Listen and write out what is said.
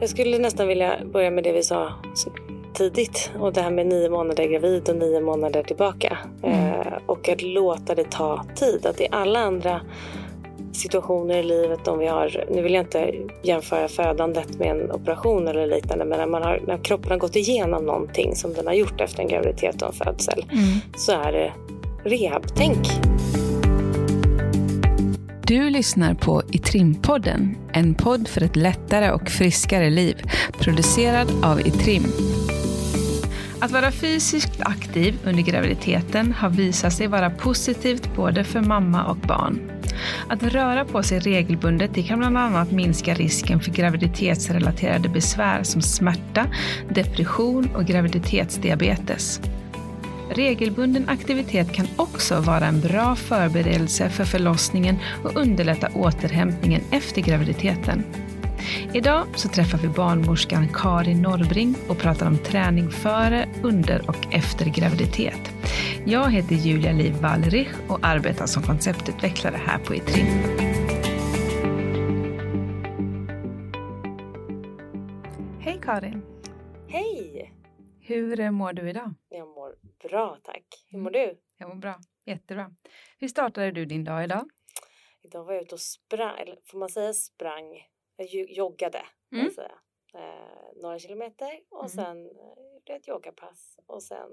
Jag skulle nästan vilja börja med det vi sa tidigt och det här med nio månader gravid och nio månader tillbaka. Mm. Eh, och att låta det ta tid. Att i alla andra situationer i livet om vi har, nu vill jag inte jämföra födandet med en operation eller liknande, men när, man har, när kroppen har gått igenom någonting som den har gjort efter en graviditet och en födsel mm. så är det rehabtänk. Du lyssnar på Itrim-podden, en podd för ett lättare och friskare liv, producerad av Itrim. Att vara fysiskt aktiv under graviditeten har visat sig vara positivt både för mamma och barn. Att röra på sig regelbundet det kan bland annat minska risken för graviditetsrelaterade besvär som smärta, depression och graviditetsdiabetes. Regelbunden aktivitet kan också vara en bra förberedelse för förlossningen och underlätta återhämtningen efter graviditeten. Idag så träffar vi barnmorskan Karin Norrbring och pratar om träning före, under och efter graviditet. Jag heter Julia Liv Wallrich och arbetar som konceptutvecklare här på Itrim. Hej Karin! Hej! Hur mår du idag? Jag mår bra tack. Hur mår du? Jag mår bra, jättebra. Hur startade du din dag idag? Idag var jag ute och sprang, eller får man säga sprang? Jag joggade, mm. säga. Eh, några kilometer och mm. sen eh, gjorde jag ett yogapass och sen